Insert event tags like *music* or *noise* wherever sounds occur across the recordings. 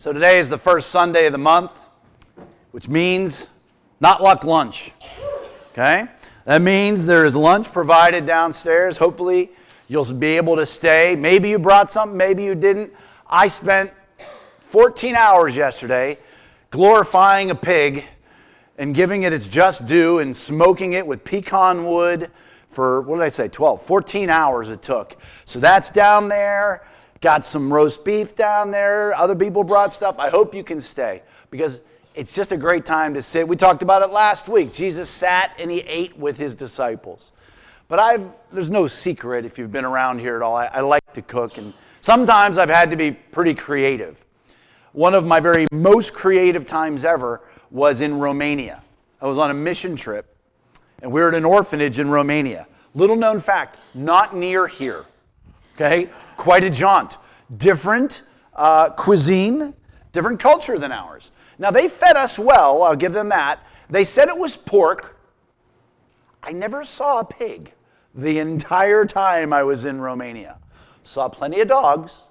So today is the first Sunday of the month, which means not luck lunch. Okay? That means there is lunch provided downstairs. Hopefully, you'll be able to stay. Maybe you brought something, maybe you didn't. I spent 14 hours yesterday glorifying a pig and giving it its just due and smoking it with pecan wood for, what did I say, 12, 14 hours it took. So that's down there. Got some roast beef down there. Other people brought stuff. I hope you can stay because it's just a great time to sit. We talked about it last week. Jesus sat and he ate with his disciples. But I've, there's no secret if you've been around here at all. I, I like to cook, and sometimes I've had to be pretty creative. One of my very most creative times ever was in Romania. I was on a mission trip, and we were at an orphanage in Romania. Little known fact, not near here. Okay? Quite a jaunt. Different uh, cuisine, different culture than ours. Now, they fed us well, I'll give them that. They said it was pork. I never saw a pig the entire time I was in Romania. Saw plenty of dogs,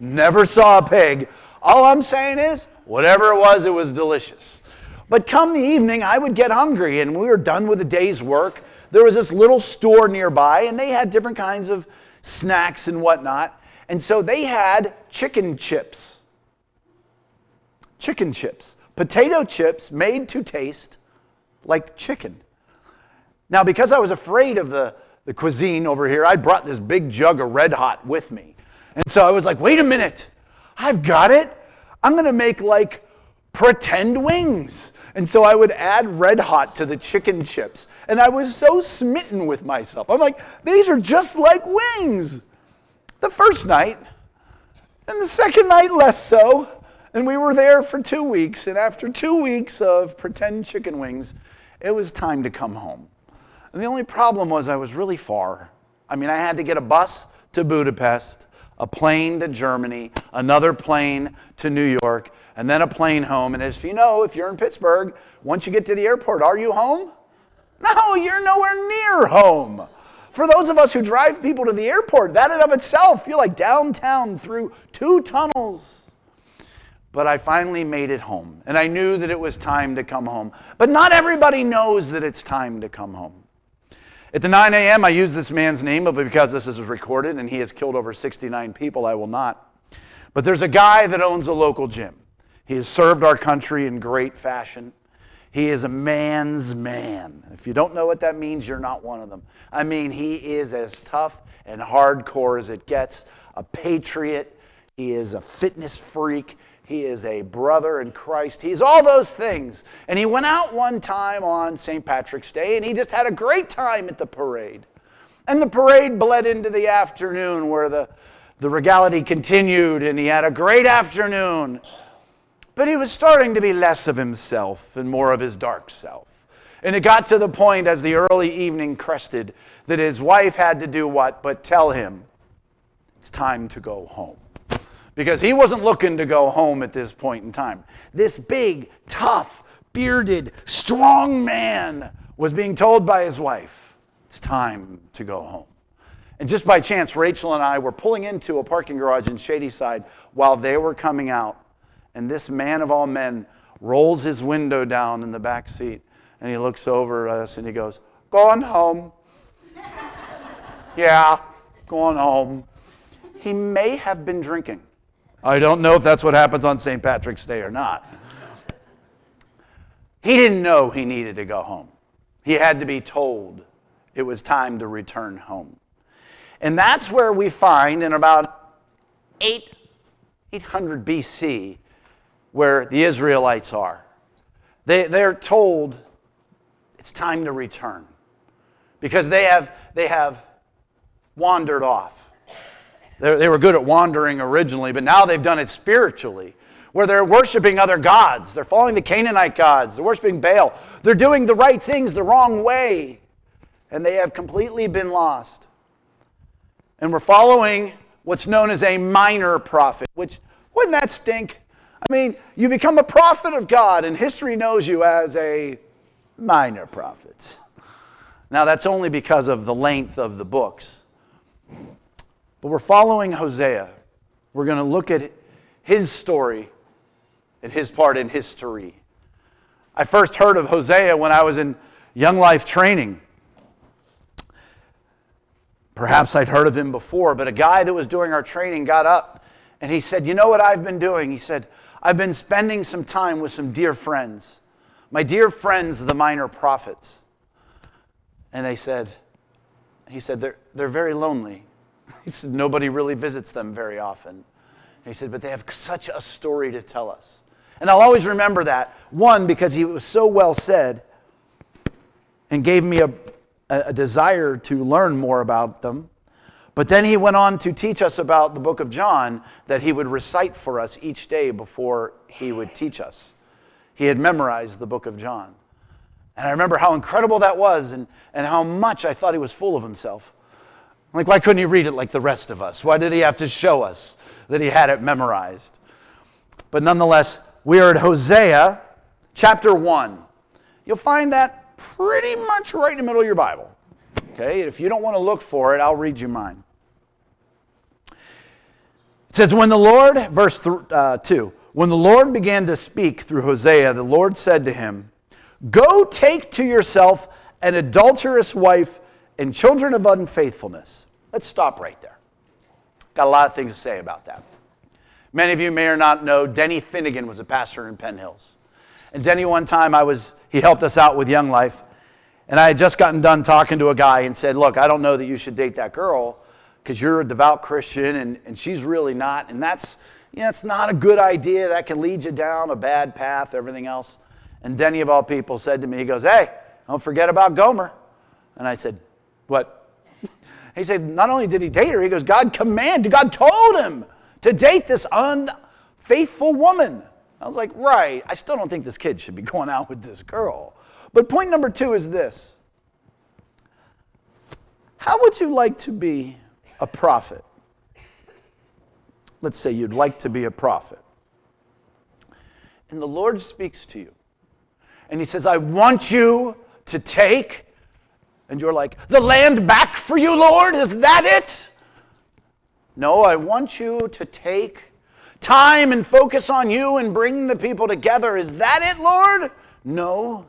never saw a pig. All I'm saying is, whatever it was, it was delicious. But come the evening, I would get hungry, and we were done with the day's work. There was this little store nearby, and they had different kinds of snacks and whatnot. And so they had chicken chips. Chicken chips. Potato chips made to taste like chicken. Now, because I was afraid of the, the cuisine over here, I brought this big jug of Red Hot with me. And so I was like, wait a minute. I've got it. I'm going to make like pretend wings. And so I would add red hot to the chicken chips. And I was so smitten with myself. I'm like, these are just like wings. The first night, and the second night less so. And we were there for two weeks. And after two weeks of pretend chicken wings, it was time to come home. And the only problem was I was really far. I mean, I had to get a bus to Budapest a plane to Germany, another plane to New York, and then a plane home. And as you know, if you're in Pittsburgh, once you get to the airport, are you home? *laughs* No, you're nowhere near home. For those of us who drive people to the airport, that in of itself, you're like downtown through two tunnels. But I finally made it home, and I knew that it was time to come home. But not everybody knows that it's time to come home. At the 9 a.m., I use this man's name, but because this is recorded and he has killed over 69 people, I will not. But there's a guy that owns a local gym. He has served our country in great fashion. He is a man's man. If you don't know what that means, you're not one of them. I mean, he is as tough and hardcore as it gets, a patriot. He is a fitness freak. He is a brother in Christ. He's all those things. And he went out one time on St. Patrick's Day and he just had a great time at the parade. And the parade bled into the afternoon where the, the regality continued and he had a great afternoon. But he was starting to be less of himself and more of his dark self. And it got to the point as the early evening crested that his wife had to do what but tell him, it's time to go home because he wasn't looking to go home at this point in time. This big, tough, bearded, strong man was being told by his wife, It's time to go home. And just by chance, Rachel and I were pulling into a parking garage in Shadyside while they were coming out. And this man of all men rolls his window down in the back seat and he looks over at us and he goes, Going home. *laughs* yeah, going home. He may have been drinking. I don't know if that's what happens on St. Patrick's Day or not. He didn't know he needed to go home. He had to be told it was time to return home. And that's where we find in about 8, 800 BC where the Israelites are. They, they're told it's time to return because they have, they have wandered off. They're, they were good at wandering originally, but now they've done it spiritually, where they're worshiping other gods. They're following the Canaanite gods. They're worshiping Baal. They're doing the right things the wrong way, and they have completely been lost. And we're following what's known as a minor prophet, which wouldn't that stink? I mean, you become a prophet of God, and history knows you as a minor prophet. Now, that's only because of the length of the books. But we're following Hosea. We're going to look at his story and his part in history. I first heard of Hosea when I was in Young Life training. Perhaps I'd heard of him before, but a guy that was doing our training got up and he said, You know what I've been doing? He said, I've been spending some time with some dear friends, my dear friends, the minor prophets. And they said, He said, they're, they're very lonely. *laughs* He said, Nobody really visits them very often. He said, But they have such a story to tell us. And I'll always remember that. One, because he was so well said and gave me a, a desire to learn more about them. But then he went on to teach us about the book of John that he would recite for us each day before he would teach us. He had memorized the book of John. And I remember how incredible that was and, and how much I thought he was full of himself. Like, why couldn't he read it like the rest of us? Why did he have to show us that he had it memorized? But nonetheless, we are at Hosea chapter 1. You'll find that pretty much right in the middle of your Bible. Okay, if you don't want to look for it, I'll read you mine. It says, When the Lord, verse th- uh, 2, when the Lord began to speak through Hosea, the Lord said to him, Go take to yourself an adulterous wife and children of unfaithfulness. Let's stop right there. Got a lot of things to say about that. Many of you may or not know Denny Finnegan was a pastor in Penn Hills. And Denny, one time, I was, he helped us out with Young Life. And I had just gotten done talking to a guy and said, Look, I don't know that you should date that girl because you're a devout Christian and, and she's really not. And that's, yeah, it's not a good idea. That can lead you down a bad path, everything else. And Denny, of all people, said to me, He goes, Hey, don't forget about Gomer. And I said, What? *laughs* He said, Not only did he date her, he goes, God commanded, God told him to date this unfaithful woman. I was like, right, I still don't think this kid should be *laughs* going out with this girl. But point number two is this How would you like to be a prophet? Let's say you'd like to be a prophet. And the Lord speaks to you. And He says, I want you to take. And you're like, the land back for you, Lord? Is that it? No, I want you to take time and focus on you and bring the people together. Is that it, Lord? No.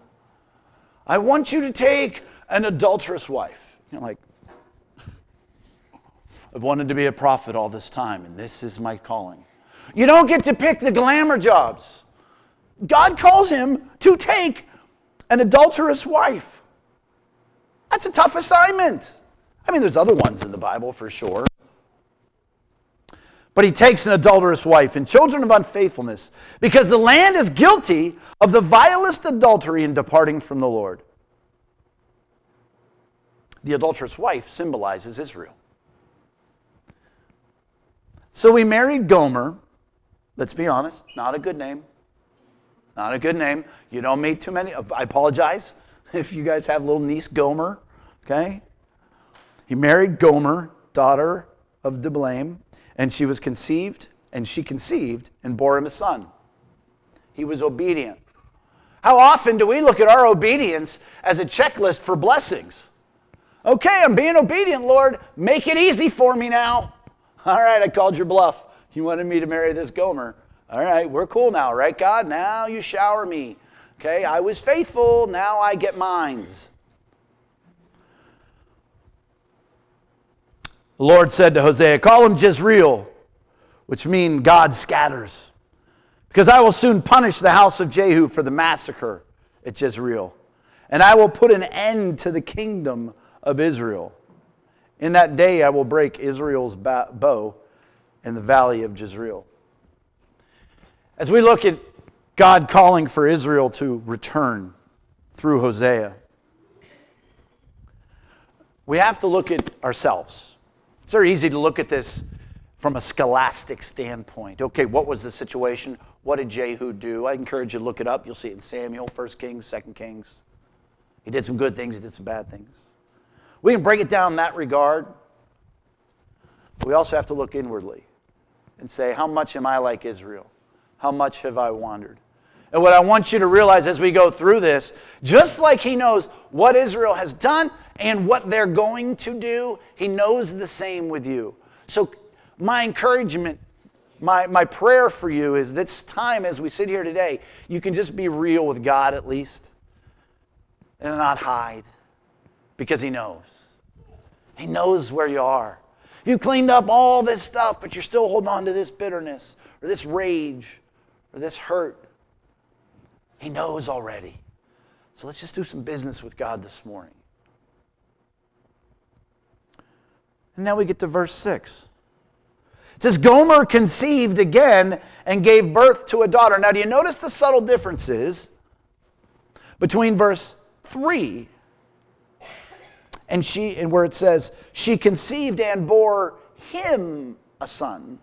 I want you to take an adulterous wife. You're like, I've wanted to be a prophet all this time, and this is my calling. You don't get to pick the glamour jobs. God calls him to take an adulterous wife. That's a tough assignment. I mean, there's other ones in the Bible for sure. But he takes an adulterous wife and children of unfaithfulness, because the land is guilty of the vilest adultery in departing from the Lord. The adulterous wife symbolizes Israel. So we married Gomer. Let's be honest, not a good name. Not a good name. You don't meet too many. I apologize *laughs* if you guys have little niece Gomer, okay? He married Gomer, daughter of Diblaim. And she was conceived, and she conceived and bore him a son. He was obedient. How often do we look at our obedience as a checklist for blessings? Okay, I'm being obedient, Lord. Make it easy for me now. *laughs* All right, I called your bluff. You wanted me to marry this Gomer. All right, we're cool now, right, God? Now you shower me. Okay, I was faithful. Now I get mines. The Lord said to Hosea, Call him Jezreel, which means God scatters, because I will soon punish the house of Jehu for the massacre at Jezreel, and I will put an end to the kingdom of Israel. In that day I will break Israel's bow in the valley of Jezreel. As we look at God calling for Israel to return through Hosea, we have to look at ourselves. It's very easy to look at this from a scholastic standpoint. Okay, what was the situation? What did Jehu do? I encourage you to look it up. You'll see it in Samuel, 1 Kings, 2 Kings. He did some good things, he did some bad things. We can break it down in that regard. We also have to look inwardly and say, how much am I like Israel? How much have I wandered? And what I want you to realize as we go through this, just like he knows what Israel has done and what they're going to do, he knows the same with you. So, my encouragement my, my prayer for you is this time as we sit here today, you can just be real with God at least and not hide because He knows. He knows where you are. If you cleaned up all this stuff, but you're still holding on to this bitterness or this rage or this hurt, He knows already. So let's just do some business with God this morning. And now we get to verse 6. It says, Gomer conceived again and gave birth to a daughter. Now, do you notice the subtle differences between verse 3 and she and where it says she conceived and bore him a son.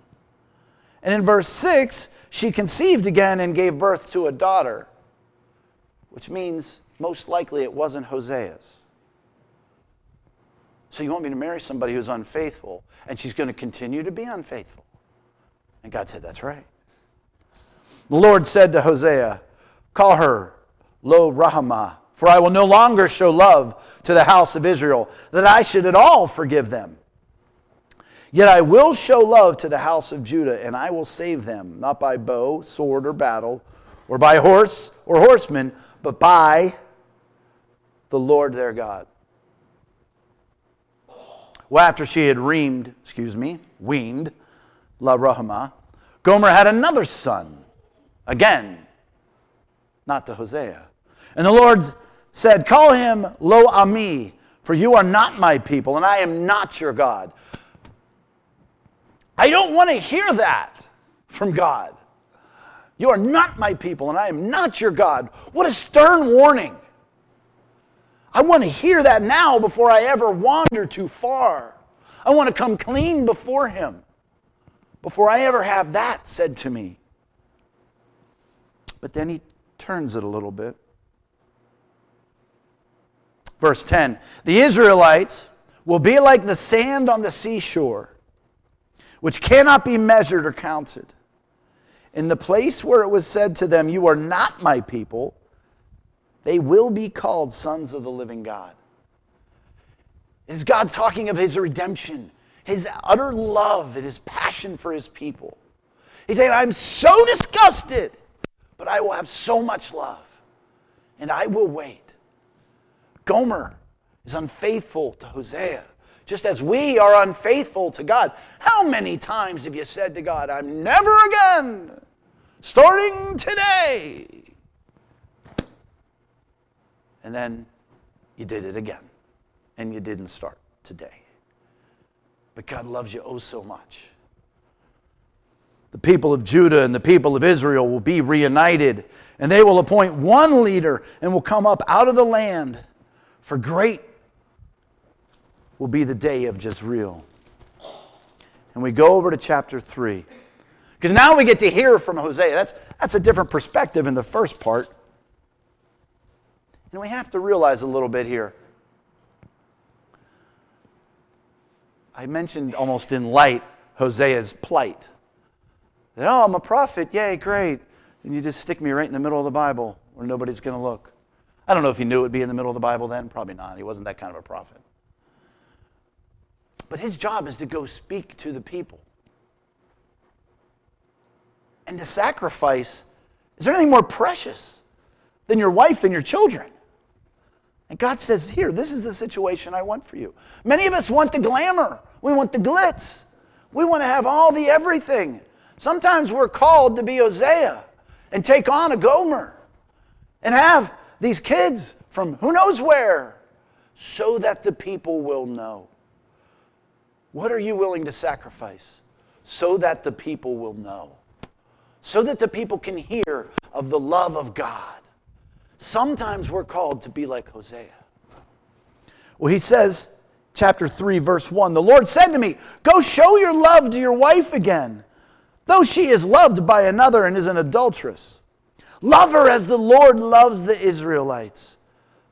And in verse 6, she conceived again and gave birth to a daughter, which means most likely it wasn't Hosea's. So you want me to marry somebody who's unfaithful and she's going to continue to be unfaithful? And God said, That's right. The Lord said to Hosea, Call her Lo Ruhamah, for I will no longer show love to the house of Israel, that I should at all forgive them. Yet I will show love to the house of Judah, and I will save them, not by bow, sword, or battle, or by horse or horsemen, but by the Lord their God. Well, after she had reamed, excuse me, weaned, Lo Ruhamah, Gomer had another son. Again, not to Hosea. And the Lord said, Call him Lo Ammi, for you are not my people, and I am not your God. I don't want to hear that from God. You are not my people, and I am not your God. What a stern warning. I want to hear that now before I ever wander too far. I want to come clean before Him before I ever have that said to me. But then He turns it a little bit. Verse 10 The Israelites will be like the sand on the seashore, which cannot be measured or counted. In the place where it was said to them, You are not my people, they will be called sons of the living God. Is God talking of his redemption, his utter love, and his passion for his people? He's saying, I'm so disgusted, but I will have so much love, and I will wait. Gomer is unfaithful to Hosea, just as we are unfaithful to God. How many times have you said to God, I'm never again, starting today? And then you did it again, and you didn't start today. But God loves you oh so much. The people of Judah and the people of Israel will be reunited, and they will appoint one leader and will come up out of the land for great will be the day of Jezreel. And we go over to chapter 3. Because now we get to hear from Hosea. That's, that's a different perspective in the first part. And we have to realize a little bit here. I mentioned almost in light Hosea's plight. That, oh, I'm a prophet. Yay, great. And you just stick me right in the middle of the Bible where nobody's going to look. I don't know if he knew it would be in the middle of the Bible then. Probably not. He wasn't that kind of a prophet. But his job is to go speak to the people. And to sacrifice, is there anything more precious than your wife and your children? And God says, Here, this is the situation I want for you. Many of us want the glamour, we want the glitz, we want to have all the everything. Sometimes we're called to be Hosea and take on a Gomer and have these kids from who knows where, so that the people will know. What are you willing to sacrifice? So that the people will know. So that the people can hear of the love of God. Sometimes we're called to be like Hosea. Well, he says, chapter 3, verse 1 The Lord said to me, Go show your love to your wife again, though she is loved by another and is an adulteress. Love her as the Lord loves the Israelites,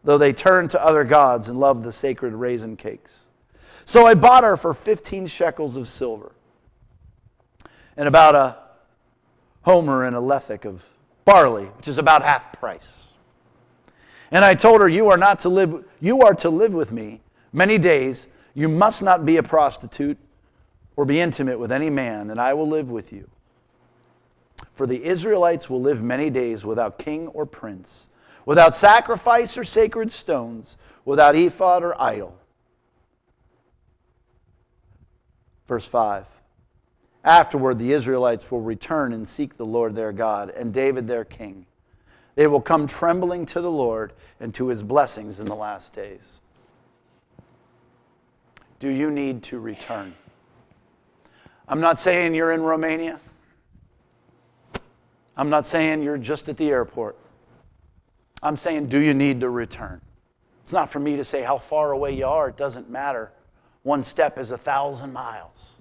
though they turn to other gods and love the sacred raisin cakes. So I bought her for 15 shekels of silver and about a homer and a lethek of barley, which is about half price. And I told her, You are not to live, you are to live with me many days. You must not be a prostitute or be intimate with any man, and I will live with you. For the Israelites will live many days without king or prince, without sacrifice or sacred stones, without ephod or idol. Verse 5 Afterward, the Israelites will return and seek the Lord their God and David their king. They will come trembling to the Lord and to his blessings in the last days. Do you need to return? I'm not saying you're in Romania. I'm not saying you're just at the airport. I'm saying, do you need to return? It's not for me to say how far away you are, it doesn't matter. One step is a thousand miles.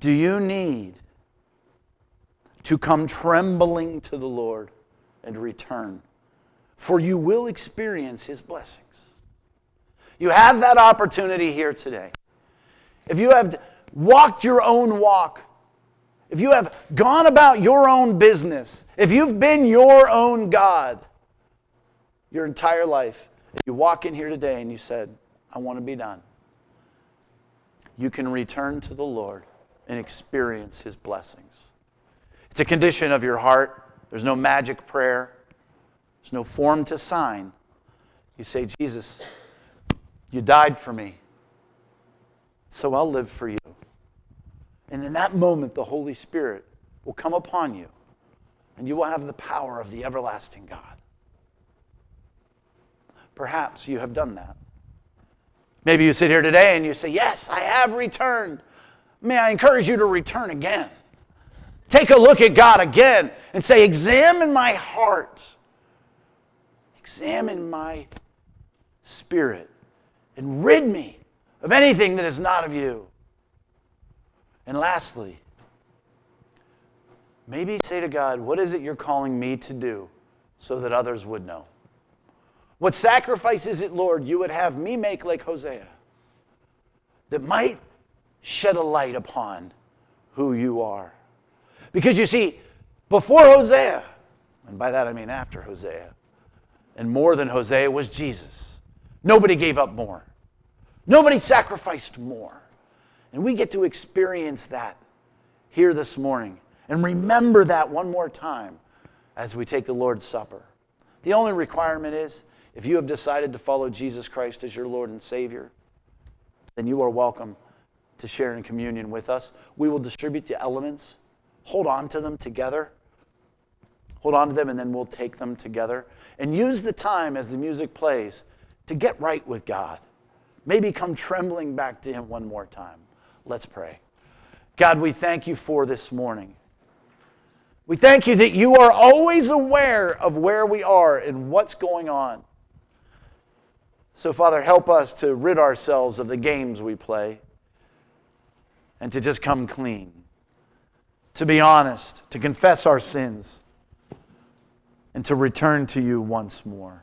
Do you need to come trembling to the Lord and return? For you will experience his blessings. You have that opportunity here today. If you have walked your own walk, if you have gone about your own business, if you've been your own God your entire life, if you walk in here today and you said, I want to be done, you can return to the Lord and experience His blessings. It's a condition of your heart. There's no magic prayer, there's no form to sign. You say, Jesus, you died for me, so I'll live for you. And in that moment, the Holy Spirit will come upon you, and you will have the power of the everlasting God. Perhaps you have done that. Maybe you sit here today and you say, Yes, I have returned. May I encourage you to return again? Take a look at God again and say, Examine my heart, examine my spirit, and rid me of anything that is not of you. And lastly, maybe say to God, What is it you're calling me to do so that others would know? What sacrifice is it, Lord, you would have me make like Hosea that might shed a light upon who you are? Because you see, before Hosea, and by that I mean after Hosea, and more than Hosea was Jesus. Nobody gave up more. Nobody sacrificed more. And we get to experience that here this morning and remember that one more time as we take the Lord's Supper. The only requirement is if you have decided to follow Jesus Christ as your Lord and Savior, then you are welcome to share in communion with us. We will distribute the elements, hold on to them together. Hold on to them, and then we'll take them together. And use the time as the music plays to get right with God. Maybe come trembling back to Him one more time. Let's pray. God, we thank you for this morning. We thank you that you are always aware of where we are and what's going on. So, Father, help us to rid ourselves of the games we play and to just come clean, to be honest, to confess our sins, and to return to you once more.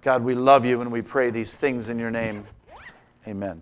God, we love you and we pray these things in your name. Amen.